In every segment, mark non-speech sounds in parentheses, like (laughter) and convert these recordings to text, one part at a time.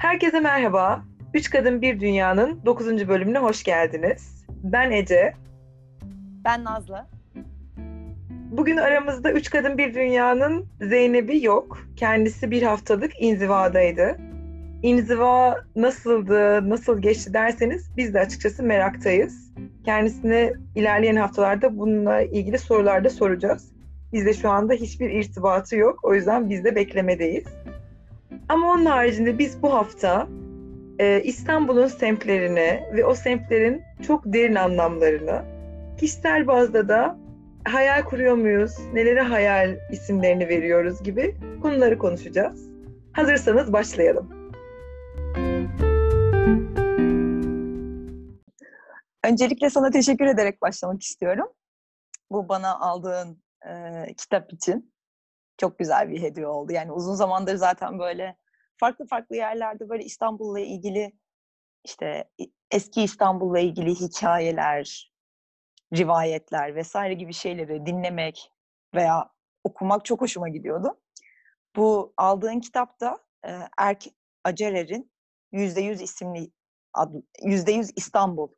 Herkese merhaba. Üç Kadın Bir Dünya'nın 9. bölümüne hoş geldiniz. Ben Ece. Ben Nazlı. Bugün aramızda Üç Kadın Bir Dünya'nın Zeynep'i yok. Kendisi bir haftalık inzivadaydı. İnziva nasıldı, nasıl geçti derseniz biz de açıkçası meraktayız. Kendisine ilerleyen haftalarda bununla ilgili sorular da soracağız. Bizde şu anda hiçbir irtibatı yok. O yüzden biz de beklemedeyiz. Ama onun haricinde biz bu hafta e, İstanbul'un semtlerini ve o semtlerin çok derin anlamlarını, kişisel bazda da hayal kuruyor muyuz, nelere hayal isimlerini veriyoruz gibi konuları konuşacağız. Hazırsanız başlayalım. Öncelikle sana teşekkür ederek başlamak istiyorum. Bu bana aldığın e, kitap için çok güzel bir hediye oldu. Yani uzun zamandır zaten böyle farklı farklı yerlerde böyle İstanbul'la ilgili işte eski İstanbul'la ilgili hikayeler, rivayetler vesaire gibi şeyleri dinlemek veya okumak çok hoşuma gidiyordu. Bu aldığın kitapta e, Erk Acerer'in %100 isimli adlı, %100 İstanbul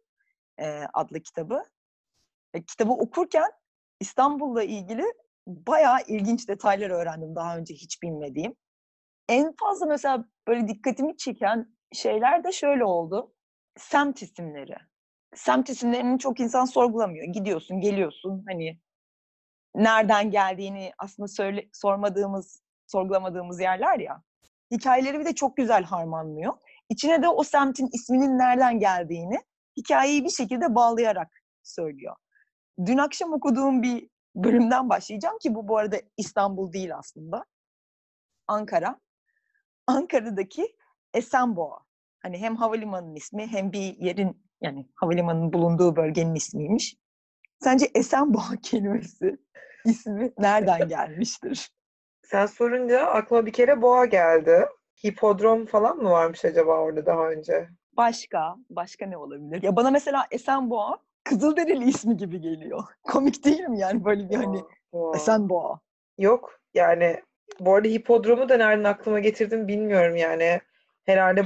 e, adlı kitabı. E, kitabı okurken İstanbul'la ilgili bayağı ilginç detaylar öğrendim daha önce hiç bilmediğim. En fazla mesela böyle dikkatimi çeken şeyler de şöyle oldu. Semt isimleri. Semt isimlerini çok insan sorgulamıyor. Gidiyorsun, geliyorsun hani nereden geldiğini aslında söyle, sormadığımız, sorgulamadığımız yerler ya. Hikayeleri bir de çok güzel harmanlıyor. İçine de o semtin isminin nereden geldiğini hikayeyi bir şekilde bağlayarak söylüyor. Dün akşam okuduğum bir bölümden başlayacağım ki bu bu arada İstanbul değil aslında. Ankara. Ankara'daki Esenboğa. Hani hem havalimanının ismi hem bir yerin yani havalimanının bulunduğu bölgenin ismiymiş. Sence Esenboğa (laughs) kelimesi ismi nereden gelmiştir? (laughs) Sen sorunca aklıma bir kere boğa geldi. Hipodrom falan mı varmış acaba orada daha önce? Başka, başka ne olabilir? Ya bana mesela Esenboğa Kızılderili ismi gibi geliyor. (laughs) Komik değil mi yani böyle bir hani Boğa. Esenboğa? Yok yani bu arada hipodromu da nereden aklıma getirdim bilmiyorum yani. Herhalde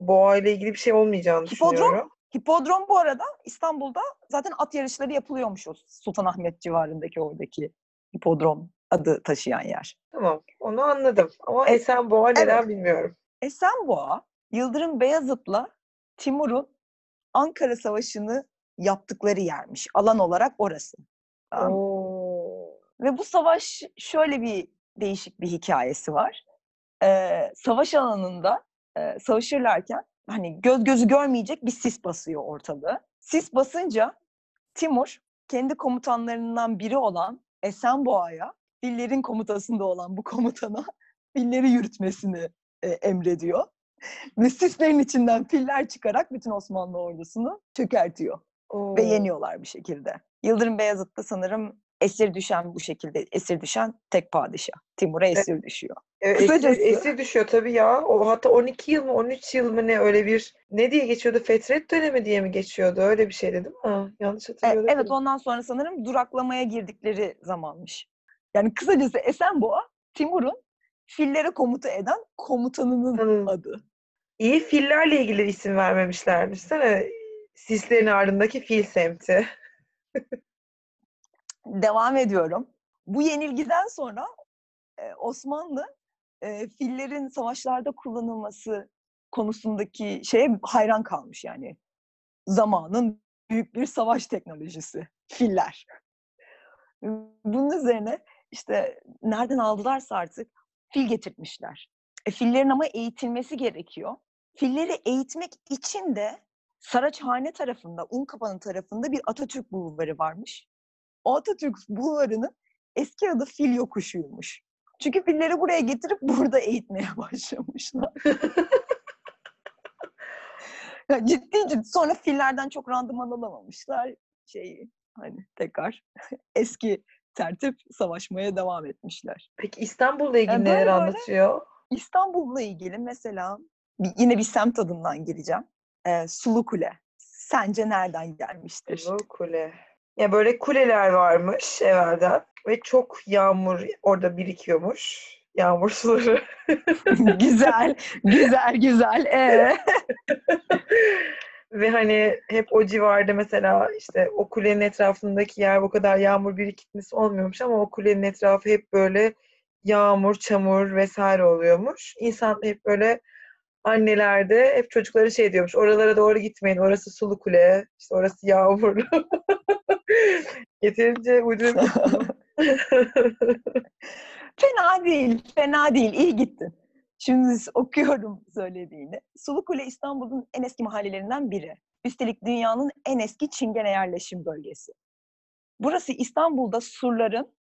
boğa ile ilgili bir şey olmayacağını Hipodrom? düşünüyorum. Hipodrom bu arada İstanbul'da zaten at yarışları yapılıyormuş o Sultanahmet civarındaki oradaki hipodrom adı taşıyan yer. Tamam onu anladım ama E- Esenboğa neden evet. bilmiyorum. Esenboğa, Yıldırım Beyazıt'la Timur'un Ankara Savaşı'nı yaptıkları yermiş. Alan olarak orası. Oo. Ve bu savaş şöyle bir değişik bir hikayesi var. Ee, savaş alanında e, savaşırlarken hani göz gözü görmeyecek bir sis basıyor ortalığı. Sis basınca Timur kendi komutanlarından biri olan Esenboğa'ya, fillerin komutasında olan bu komutana (laughs) filleri yürütmesini e, emrediyor. Ve sislerin içinden filler çıkarak bütün Osmanlı ordusunu çökertiyor Oo. ve yeniyorlar bir şekilde. Yıldırım Beyazıt da sanırım esir düşen bu şekilde esir düşen tek padişah. Timur'a esir düşüyor. Evet, esir, esir düşüyor tabii ya. O hatta 12 yıl mı 13 yıl mı ne öyle bir ne diye geçiyordu? Fetret dönemi diye mi geçiyordu? Öyle bir şeydi değil mi? Yanlış E, hatırlıyorum. evet ondan sonra sanırım duraklamaya girdikleri zamanmış. Yani kısacası Esenboğa Timur'un fillere komuta eden komutanının Komutanın. adı. İyi fillerle ilgili isim vermemişler. Düşünsene sislerin ardındaki fil semti. Devam ediyorum. Bu yenilgiden sonra e, Osmanlı e, fillerin savaşlarda kullanılması konusundaki şeye hayran kalmış yani. Zamanın büyük bir savaş teknolojisi. Filler. Bunun üzerine işte nereden aldılarsa artık fil getirtmişler. E, fillerin ama eğitilmesi gerekiyor. Filleri eğitmek için de Saraçhane tarafında, Unkapanı tarafında bir Atatürk bulvarı varmış. O Atatürk bulvarının eski adı Fil Yokuşu'ymuş. Çünkü filleri buraya getirip (laughs) burada eğitmeye başlamışlar. (laughs) Ya ciddi ciddi. Sonra fillerden çok randıman alamamışlar. Şeyi hani tekrar (laughs) eski tertip savaşmaya devam etmişler. Peki İstanbul'la ilgili Yani neler anlatıyor? İstanbul'la ilgili mesela yine bir semt adından gireceğim. Ee, Sulu Kule. Sence nereden gelmiştir? Bu kule. Ya böyle kuleler varmış evvelden ve çok yağmur orada birikiyormuş. yağmur suları. (laughs) güzel, güzel, güzel. Ee? Ve hani hep o civarda mesela işte o kulenin etrafındaki yer bu kadar yağmur birikintisi olmuyormuş ama o kulenin etrafı hep böyle yağmur, çamur vesaire oluyormuş. İnsan hep böyle annelerde hep çocuklara şey diyormuş. Oralara doğru gitmeyin. Orası sulu kule. işte orası yağmurlu. (laughs) Yeterince uydurup (laughs) Fena değil, fena değil. İyi gittin. Şimdi okuyorum söylediğini. Sulukule İstanbul'un en eski mahallelerinden biri. Üstelik dünyanın en eski çingene yerleşim bölgesi. Burası İstanbul'da surların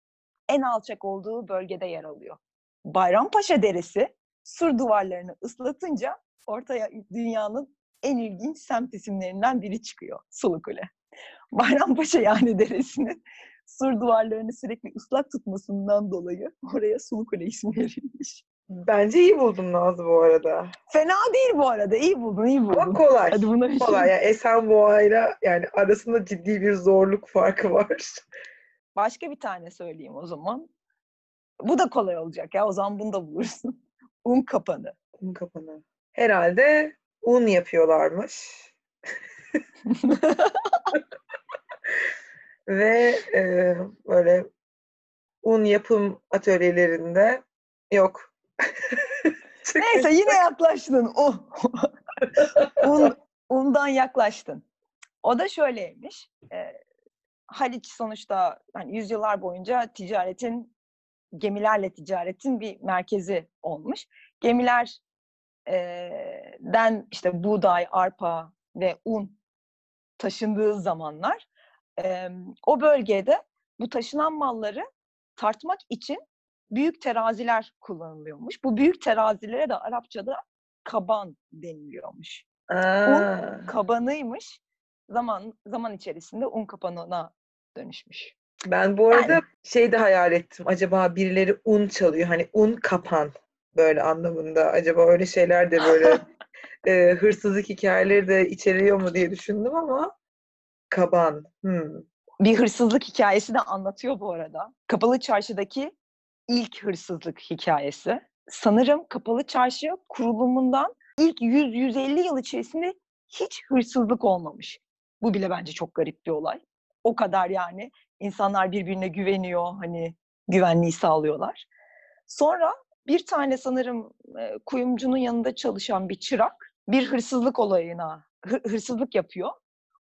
en alçak olduğu bölgede yer alıyor. Bayrampaşa Deresi sur duvarlarını ıslatınca ortaya dünyanın en ilginç semt isimlerinden biri çıkıyor. Sulukule. (laughs) Bayrampaşa yani deresinin sur duvarlarını sürekli ıslak tutmasından dolayı oraya Sulukule ismi verilmiş. Bence iyi buldum Nazlı bu arada. Fena değil bu arada. İyi buldun, iyi buldun. Ama kolay. Hadi buna kolay. Yani Esenboğa'yla yani arasında ciddi bir zorluk farkı var. Başka bir tane söyleyeyim o zaman. Bu da kolay olacak ya. O zaman bunu da bulursun. Un kapanı. Un kapanı. Herhalde un yapıyorlarmış. (laughs) Ve e, böyle un yapım atölyelerinde yok. (laughs) Neyse yine yaklaştın. O. (laughs) Un, undan yaklaştın. O da şöyleymiş. E, Haliç sonuçta hani yüzyıllar boyunca ticaretin gemilerle ticaretin bir merkezi olmuş. Gemilerden işte buğday, arpa ve un taşındığı zamanlar o bölgede bu taşınan malları tartmak için büyük teraziler kullanılıyormuş. Bu büyük terazilere de Arapçada kaban deniliyormuş. Aa. Un kabanıymış. Zaman zaman içerisinde un kapanına dönüşmüş. Ben bu arada Yani- şey de hayal ettim. Acaba birileri un çalıyor. Hani un kapan böyle anlamında. Acaba öyle şeyler de böyle (laughs) e, hırsızlık hikayeleri de içeriyor mu diye düşündüm ama kaban. Hmm. Bir hırsızlık hikayesi de anlatıyor bu arada. Kapalı Çarşı'daki ilk hırsızlık hikayesi. Sanırım Kapalı Çarşı kurulumundan ilk 100-150 yıl içerisinde hiç hırsızlık olmamış. Bu bile bence çok garip bir olay. O kadar yani insanlar birbirine güveniyor, hani güvenliği sağlıyorlar. Sonra bir tane sanırım e, kuyumcunun yanında çalışan bir çırak bir hırsızlık olayına hı- hırsızlık yapıyor.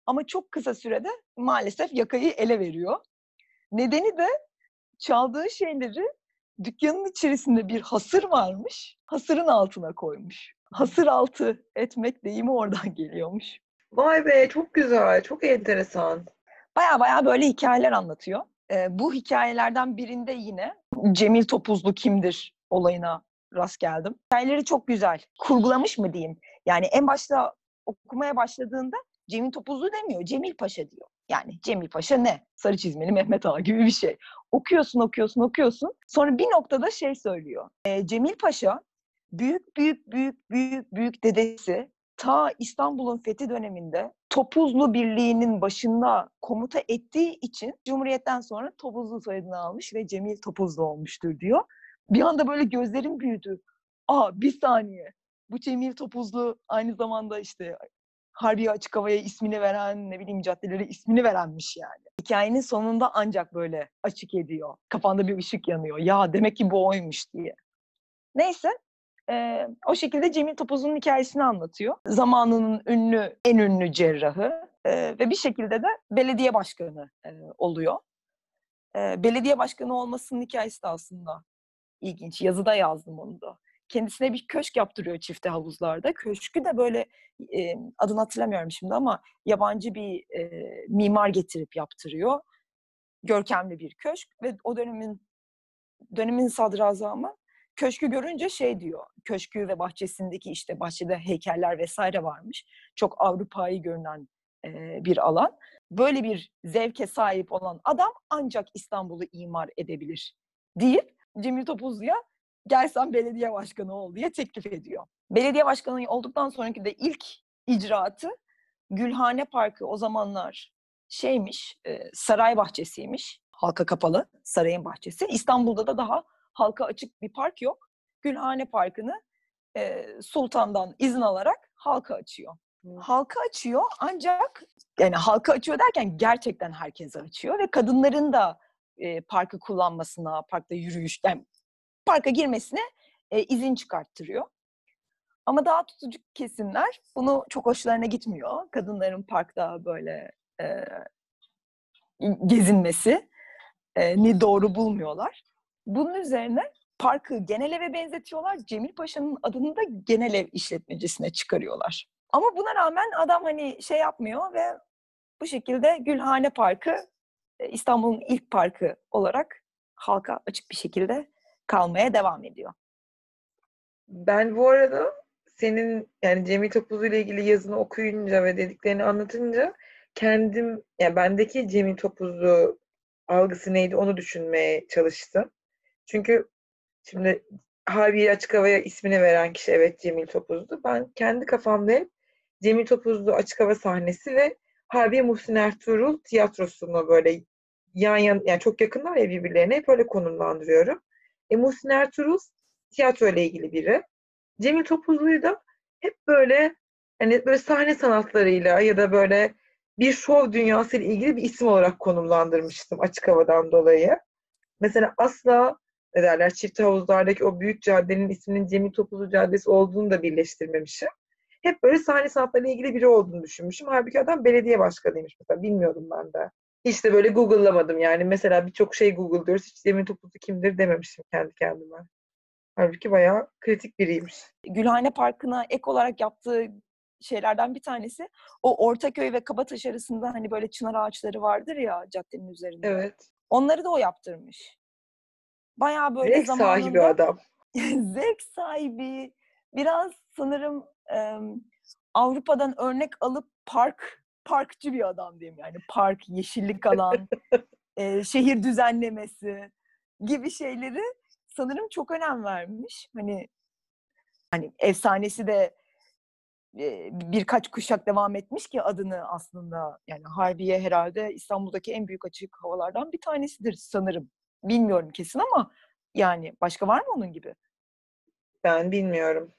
Ama çok kısa sürede maalesef yakayı ele veriyor. Nedeni de çaldığı şeyleri dükkanın içerisinde bir hasır varmış. Hasırın altına koymuş. Hasır altı etmek deyimi oradan (laughs) geliyormuş. Vay be çok güzel. Çok enteresan. Baya baya böyle hikayeler anlatıyor. Ee, bu hikayelerden birinde yine Cemil Topuzlu kimdir olayına rast geldim. Hikayeleri çok güzel. Kurgulamış mı diyeyim. Yani en başta okumaya başladığında Cemil Topuzlu demiyor. Cemil Paşa diyor. Yani Cemil Paşa ne? Sarı çizmeli Mehmet Ağa gibi bir şey. Okuyorsun, okuyorsun, okuyorsun. Sonra bir noktada şey söylüyor. Ee, Cemil Paşa büyük büyük büyük büyük büyük dedesi ta İstanbul'un fethi döneminde Topuzlu Birliği'nin başında komuta ettiği için Cumhuriyet'ten sonra Topuzlu soyadını almış ve Cemil Topuzlu olmuştur diyor. Bir anda böyle gözlerim büyüdü. Aa bir saniye. Bu Cemil Topuzlu aynı zamanda işte Harbiye Açık Hava'ya ismini veren, ne bileyim caddelere ismini verenmiş yani. Hikayenin sonunda ancak böyle açık ediyor. Kafanda bir ışık yanıyor. Ya demek ki bu oymuş diye. Neyse ee, o şekilde Cemil Topuz'un hikayesini anlatıyor. Zamanının ünlü, en ünlü cerrahı ee, ve bir şekilde de belediye başkanı e, oluyor. Ee, belediye başkanı olmasının hikayesi de aslında ilginç. Yazıda yazdım onu da. Kendisine bir köşk yaptırıyor çifte havuzlarda. Köşkü de böyle e, adını hatırlamıyorum şimdi ama yabancı bir e, mimar getirip yaptırıyor. Görkemli bir köşk ve o dönemin dönemin sadrazamı köşkü görünce şey diyor. Köşkü ve bahçesindeki işte bahçede heykeller vesaire varmış. Çok Avrupa'yı görünen e, bir alan. Böyle bir zevke sahip olan adam ancak İstanbul'u imar edebilir deyip Cemil Topuzlu'ya gel sen belediye başkanı ol diye teklif ediyor. Belediye başkanı olduktan sonraki de ilk icraatı Gülhane Parkı o zamanlar şeymiş, e, saray bahçesiymiş. Halka kapalı sarayın bahçesi. İstanbul'da da daha halka açık bir park yok. Gülhane Parkı'nı e, Sultan'dan izin alarak halka açıyor. Halka açıyor ancak yani halka açıyor derken gerçekten herkese açıyor ve kadınların da e, parkı kullanmasına, parkta yürüyüş, yani parka girmesine e, izin çıkarttırıyor. Ama daha tutucu kesimler bunu çok hoşlarına gitmiyor. Kadınların parkta böyle e, gezinmesi e, ni doğru bulmuyorlar. Bunun üzerine parkı genel eve benzetiyorlar. Cemil Paşa'nın adını da genel ev işletmecisine çıkarıyorlar. Ama buna rağmen adam hani şey yapmıyor ve bu şekilde Gülhane Parkı İstanbul'un ilk parkı olarak halka açık bir şekilde kalmaya devam ediyor. Ben bu arada senin yani Cemil Topuzlu ile ilgili yazını okuyunca ve dediklerini anlatınca kendim yani bendeki Cemil Topuzlu algısı neydi onu düşünmeye çalıştım. Çünkü şimdi Harbiye Açık Hava'ya ismini veren kişi evet Cemil Topuzlu. Ben kendi kafamda hep Cemil Topuzlu Açık Hava sahnesi ve Harbiye Muhsin Ertuğrul tiyatrosunu böyle yan yan yani çok yakınlar ya birbirlerine hep öyle konumlandırıyorum. E, Muhsin Ertuğrul tiyatro ile ilgili biri. Cemil Topuzlu'yu da hep böyle hani böyle sahne sanatlarıyla ya da böyle bir şov dünyası ile ilgili bir isim olarak konumlandırmıştım açık havadan dolayı. Mesela asla ne derler çift havuzlardaki o büyük caddenin isminin Cemil Topuzlu Caddesi olduğunu da birleştirmemişim. Hep böyle sahne sanatlarıyla ilgili biri olduğunu düşünmüşüm. Halbuki adam belediye başkanıymış mesela. Bilmiyordum ben de. Hiç de böyle Google'lamadım yani. Mesela birçok şey Google diyoruz. Hiç Cemil Topuzlu kimdir dememişim kendi kendime. Halbuki bayağı kritik biriymiş. Gülhane Parkı'na ek olarak yaptığı şeylerden bir tanesi o Ortaköy ve Kabataş arasında hani böyle çınar ağaçları vardır ya caddenin üzerinde. Evet. Onları da o yaptırmış. Bayağı böyle Zevk zamanında... sahibi adam. (laughs) zevk sahibi. Biraz sanırım e, Avrupa'dan örnek alıp park parkçı bir adam diyeyim yani. Park, yeşillik alan, (laughs) e, şehir düzenlemesi gibi şeyleri sanırım çok önem vermiş. Hani hani efsanesi de e, birkaç kuşak devam etmiş ki adını aslında yani Harbiye herhalde İstanbul'daki en büyük açık havalardan bir tanesidir sanırım. Bilmiyorum kesin ama yani başka var mı onun gibi? Ben bilmiyorum.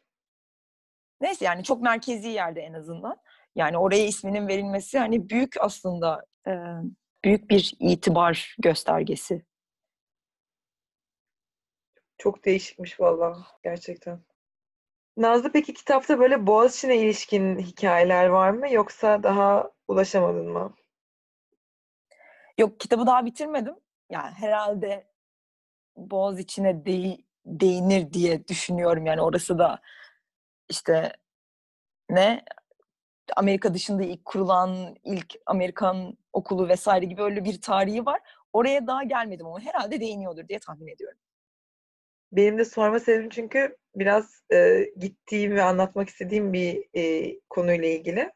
Neyse yani çok merkezi yerde en azından. Yani oraya isminin verilmesi hani büyük aslında e, büyük bir itibar göstergesi. Çok değişikmiş vallahi gerçekten. Nazlı peki kitapta böyle Boğaziçi'ne ilişkin hikayeler var mı yoksa daha ulaşamadın mı? Yok kitabı daha bitirmedim. Yani herhalde Boğaziçi'ne de, değinir diye düşünüyorum. Yani orası da işte ne Amerika dışında ilk kurulan ilk Amerikan okulu vesaire gibi öyle bir tarihi var. Oraya daha gelmedim ama herhalde değiniyordur diye tahmin ediyorum. Benim de sorma sebebim çünkü biraz e, gittiğim ve anlatmak istediğim bir e, konuyla ilgili.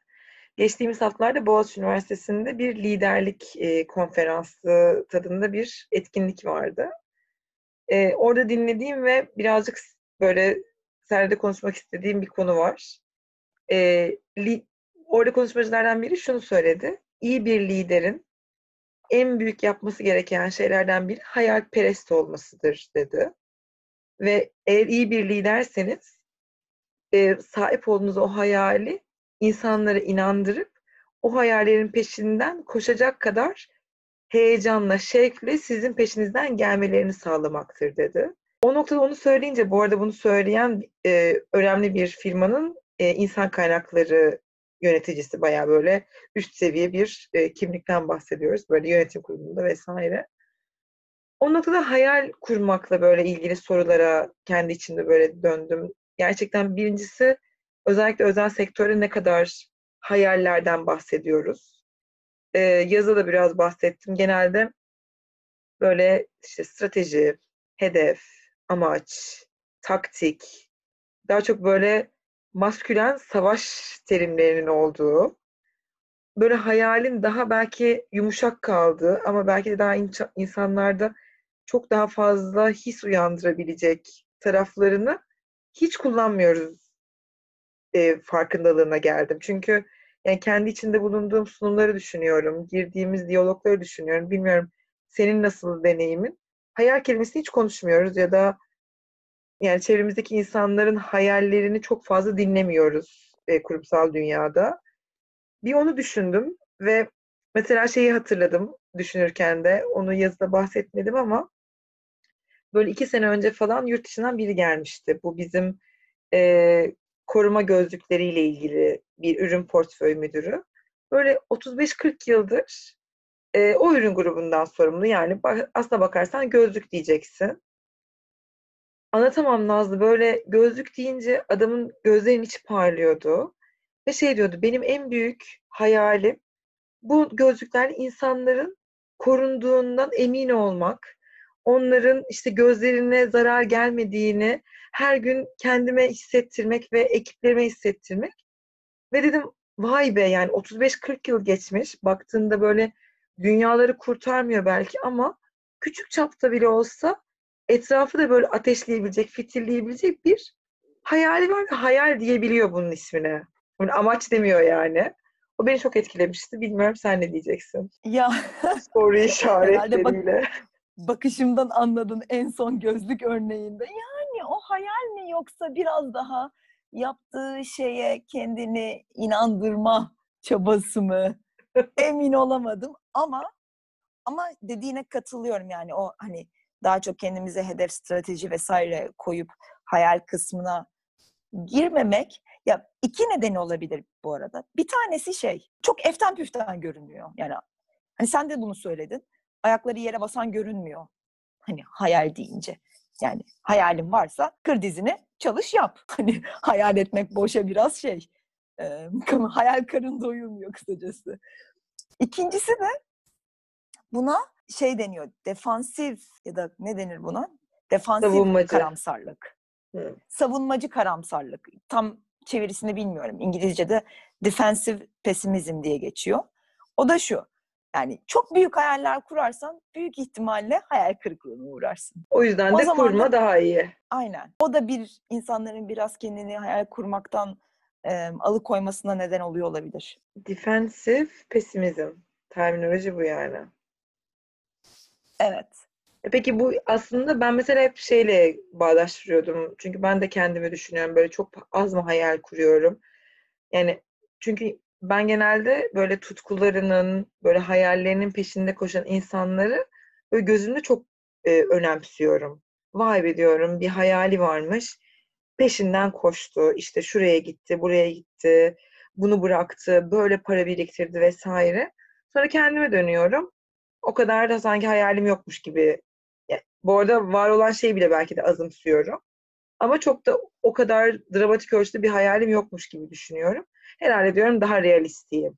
Geçtiğimiz haftalarda Boğaziçi Üniversitesi'nde bir liderlik e, konferansı tadında bir etkinlik vardı. E, orada dinlediğim ve birazcık böyle serde konuşmak istediğim bir konu var. E, li, orada konuşmacılardan biri şunu söyledi. İyi bir liderin en büyük yapması gereken şeylerden biri hayalperest olmasıdır dedi. Ve eğer iyi bir liderseniz e, sahip olduğunuz o hayali insanları inandırıp o hayallerin peşinden koşacak kadar heyecanla, şevkle sizin peşinizden gelmelerini sağlamaktır dedi. O noktada onu söyleyince, bu arada bunu söyleyen e, önemli bir firmanın e, insan kaynakları yöneticisi bayağı böyle üst seviye bir e, kimlikten bahsediyoruz. Böyle yönetim kurulunda vesaire. O noktada hayal kurmakla böyle ilgili sorulara kendi içimde böyle döndüm. Gerçekten birincisi özellikle özel sektörde ne kadar hayallerden bahsediyoruz. Ee, yazıda da biraz bahsettim. Genelde böyle işte strateji, hedef, amaç, taktik, daha çok böyle maskülen savaş terimlerinin olduğu, böyle hayalin daha belki yumuşak kaldığı ama belki de daha insanlarda çok daha fazla his uyandırabilecek taraflarını hiç kullanmıyoruz e, farkındalığına geldim. Çünkü yani kendi içinde bulunduğum sunumları düşünüyorum, girdiğimiz diyalogları düşünüyorum. Bilmiyorum senin nasıl deneyimin? hayal kelimesini hiç konuşmuyoruz ya da yani çevremizdeki insanların hayallerini çok fazla dinlemiyoruz e, kurumsal dünyada. Bir onu düşündüm ve mesela şeyi hatırladım düşünürken de onu yazıda bahsetmedim ama böyle iki sene önce falan yurt dışından biri gelmişti. Bu bizim e, koruma gözlükleriyle ilgili bir ürün portföy müdürü. Böyle 35-40 yıldır e, o ürün grubundan sorumlu. Yani bak, aslına bakarsan gözlük diyeceksin. Anlatamam Nazlı. Böyle gözlük deyince adamın gözlerinin içi parlıyordu. Ve şey diyordu, benim en büyük hayalim bu gözlükler insanların korunduğundan emin olmak, onların işte gözlerine zarar gelmediğini her gün kendime hissettirmek ve ekiplerime hissettirmek. Ve dedim vay be yani 35-40 yıl geçmiş. Baktığında böyle dünyaları kurtarmıyor belki ama küçük çapta bile olsa etrafı da böyle ateşleyebilecek, fitilleyebilecek bir hayali var ve hayal diyebiliyor bunun ismine. Yani amaç demiyor yani. O beni çok etkilemişti. Bilmiyorum sen ne diyeceksin? Ya soru (laughs) işaretleriyle. Bak, bakışımdan anladın en son gözlük örneğinde. Yani o hayal mi yoksa biraz daha yaptığı şeye kendini inandırma çabası mı? (laughs) Emin olamadım ama ama dediğine katılıyorum yani o hani daha çok kendimize hedef, strateji vesaire koyup hayal kısmına girmemek ya iki nedeni olabilir bu arada. Bir tanesi şey, çok eften püften görünüyor. Yani hani sen de bunu söyledin. Ayakları yere basan görünmüyor. Hani hayal deyince. Yani hayalin varsa kır dizini, çalış yap. (laughs) Hani hayal etmek boşa biraz şey. E, (laughs) hayal karın doyurmuyor kısacası. İkincisi de buna şey deniyor. Defansif ya da ne denir buna? Defansif Savunmacı. karamsarlık. Hı. Savunmacı karamsarlık. Tam çevirisini bilmiyorum. İngilizce'de defensive pesimizm diye geçiyor. O da şu. Yani çok büyük hayaller kurarsan büyük ihtimalle hayal kırıklığına uğrarsın. O yüzden o de kurma da, daha iyi. Aynen. O da bir insanların biraz kendini hayal kurmaktan e, alıkoymasına neden oluyor olabilir. Defensive pesimizm. Terminoloji bu yani. Evet. E peki bu aslında ben mesela hep şeyle bağdaştırıyordum. Çünkü ben de kendimi düşünüyorum. Böyle çok az mı hayal kuruyorum. Yani çünkü ben genelde böyle tutkularının, böyle hayallerinin peşinde koşan insanları böyle gözümde çok e, önemsiyorum. Vay be diyorum bir hayali varmış. Peşinden koştu. İşte şuraya gitti, buraya gitti. Bunu bıraktı, böyle para biriktirdi vesaire. Sonra kendime dönüyorum. O kadar da sanki hayalim yokmuş gibi bu arada var olan şeyi bile belki de azımsıyorum. Ama çok da o kadar dramatik ölçüde bir hayalim yokmuş gibi düşünüyorum. Herhalde diyorum daha realistiyim.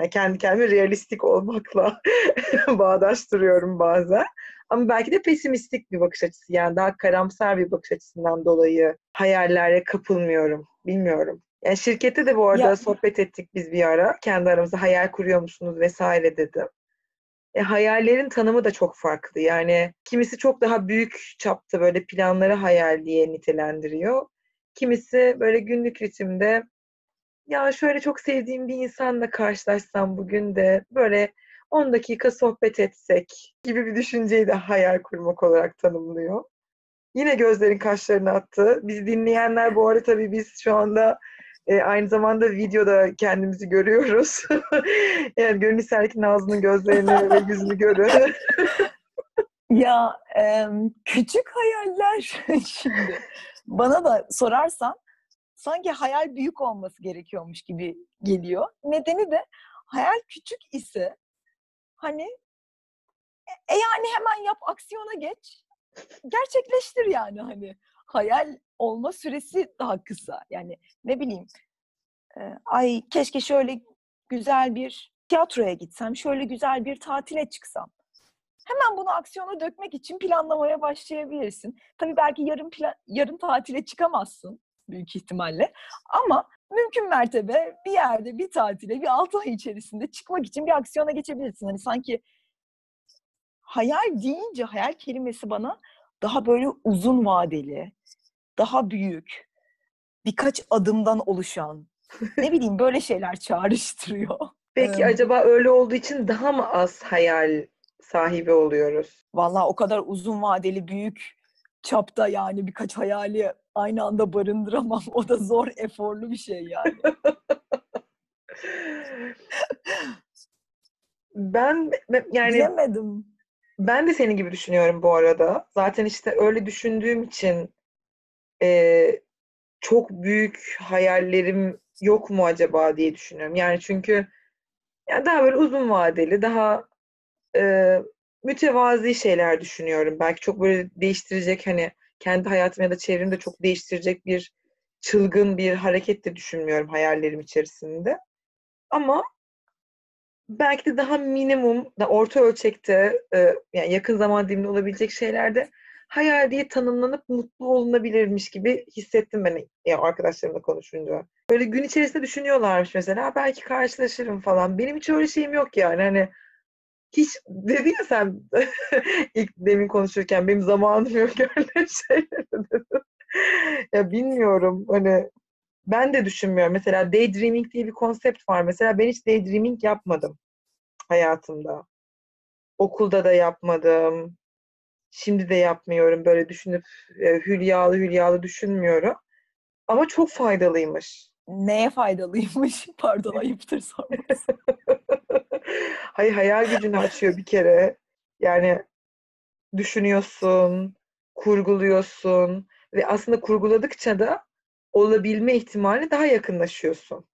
Yani kendi kendime realistik olmakla (laughs) bağdaştırıyorum bazen. Ama belki de pesimistik bir bakış açısı. Yani daha karamsar bir bakış açısından dolayı hayallere kapılmıyorum. Bilmiyorum. Yani şirkette de bu arada ya. sohbet ettik biz bir ara. Kendi aramızda hayal kuruyor musunuz vesaire dedim e, hayallerin tanımı da çok farklı. Yani kimisi çok daha büyük çapta böyle planları hayal diye nitelendiriyor. Kimisi böyle günlük ritimde ya şöyle çok sevdiğim bir insanla karşılaşsam bugün de böyle 10 dakika sohbet etsek gibi bir düşünceyi de hayal kurmak olarak tanımlıyor. Yine gözlerin kaşlarını attı. Biz dinleyenler bu arada tabii biz şu anda e, aynı zamanda videoda kendimizi görüyoruz. (laughs) yani gönül ister ki Nazlı'nın gözlerini ve yüzünü görün. (laughs) ya e, küçük hayaller (laughs) şimdi. Bana da sorarsan sanki hayal büyük olması gerekiyormuş gibi geliyor. Nedeni de hayal küçük ise hani e, yani hemen yap aksiyona geç. Gerçekleştir yani hani hayal olma süresi daha kısa. Yani ne bileyim ay keşke şöyle güzel bir tiyatroya gitsem, şöyle güzel bir tatile çıksam. Hemen bunu aksiyona dökmek için planlamaya başlayabilirsin. Tabii belki yarın plan, yarın tatile çıkamazsın büyük ihtimalle. Ama mümkün mertebe bir yerde bir tatile bir altı ay içerisinde çıkmak için bir aksiyona geçebilirsin. Hani sanki hayal deyince hayal kelimesi bana daha böyle uzun vadeli, daha büyük, birkaç adımdan oluşan, ne bileyim böyle şeyler çağrıştırıyor. (laughs) Peki acaba öyle olduğu için daha mı az hayal sahibi oluyoruz. Vallahi o kadar uzun vadeli büyük çapta yani birkaç hayali aynı anda barındıramam. O da zor, eforlu bir şey yani. (laughs) ben yani Bilemedim. ben de senin gibi düşünüyorum bu arada. Zaten işte öyle düşündüğüm için e, çok büyük hayallerim yok mu acaba diye düşünüyorum. Yani çünkü yani daha böyle uzun vadeli, daha e, mütevazi şeyler düşünüyorum. Belki çok böyle değiştirecek hani kendi hayatım ya da çevremde çok değiştirecek bir çılgın bir hareket de düşünmüyorum hayallerim içerisinde. Ama belki de daha minimum, da orta ölçekte e, yani yakın zaman diliminde olabilecek şeylerde hayal diye tanımlanıp mutlu olunabilirmiş gibi hissettim ben ya arkadaşlarımla konuşunca. Böyle gün içerisinde düşünüyorlarmış mesela belki karşılaşırım falan. Benim hiç öyle şeyim yok yani hani hiç dedi ya sen (laughs) ilk demin konuşurken benim zamanım yok (laughs) öyle şeyler ya bilmiyorum hani ben de düşünmüyorum. Mesela daydreaming diye bir konsept var. Mesela ben hiç daydreaming yapmadım hayatımda. Okulda da yapmadım. Şimdi de yapmıyorum. Böyle düşünüp e, hülyalı hülyalı düşünmüyorum. Ama çok faydalıymış. Neye faydalıymış? (laughs) Pardon ayıptır sorması. (laughs) Hayır hayal gücünü açıyor bir kere. Yani düşünüyorsun, kurguluyorsun ve aslında kurguladıkça da olabilme ihtimali daha yakınlaşıyorsun.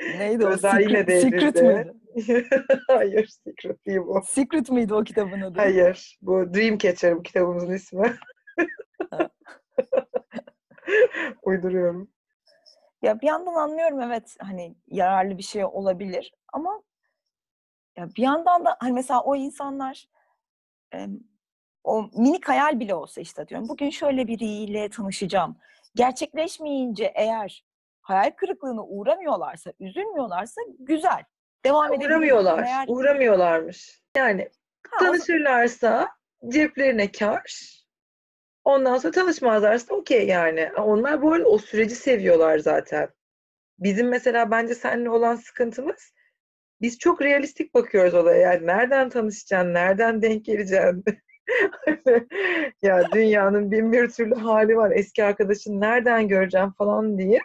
Neydi o? Secret, yine devrildi. Secret miydi? (laughs) Hayır, Secret değil bu. Secret miydi o kitabın adı? Hayır, bu Dreamcatcher bu kitabımızın ismi. Uyduruyorum. Ya bir yandan anlıyorum evet hani yararlı bir şey olabilir ama ya bir yandan da hani mesela o insanlar e, o minik hayal bile olsa işte diyorum bugün şöyle biriyle tanışacağım. Gerçekleşmeyince eğer hayal kırıklığına uğramıyorlarsa, üzülmüyorlarsa güzel. Devam. Uğramıyorlar. Eğer Uğramıyorlarmış. Yani ha, o- tanışırlarsa ceplerine kar. Ondan sonra tanışmazlarsa okey yani. Onlar bu arada o süreci seviyorlar zaten. Bizim mesela bence seninle olan sıkıntımız biz çok realistik bakıyoruz olaya. Yani nereden tanışacaksın, nereden denk geleceksin? (laughs) ya dünyanın bin bir türlü hali var. Eski arkadaşın nereden göreceğim falan diye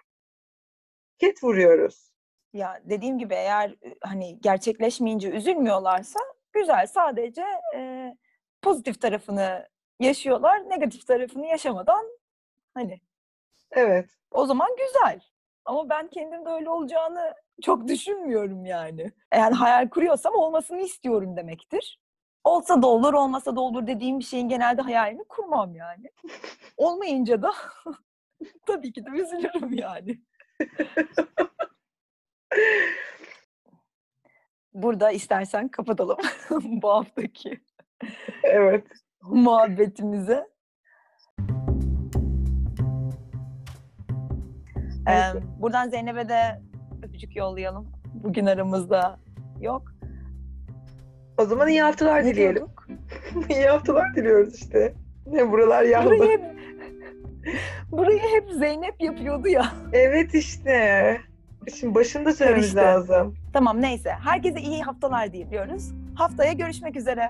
ket vuruyoruz. ya dediğim gibi eğer hani gerçekleşmeyince üzülmüyorlarsa güzel. Sadece e, pozitif tarafını yaşıyorlar, negatif tarafını yaşamadan hani Evet. o zaman güzel. Ama ben kendimde öyle olacağını çok düşünmüyorum yani. Eğer hayal kuruyorsam olmasını istiyorum demektir. Olsa da olur, olmasa da olur dediğim bir şeyin genelde hayalini kurmam yani. (laughs) Olmayınca da (laughs) tabii ki de üzülürüm yani. (laughs) Burada istersen kapatalım bu haftaki Evet. (laughs) muhabbetimizi. Ee, buradan Zeynep'e de öpücük yollayalım. Bugün aramızda yok. O zaman iyi haftalar Ne dileyelim. (laughs) iyi haftalar diliyoruz işte. Ne buralar yandı. Burayı hep, burayı hep Zeynep yapıyordu ya. Evet işte. Şimdi başında söylememiz işte. lazım. Tamam neyse. Herkese iyi haftalar diliyoruz. Haftaya görüşmek üzere.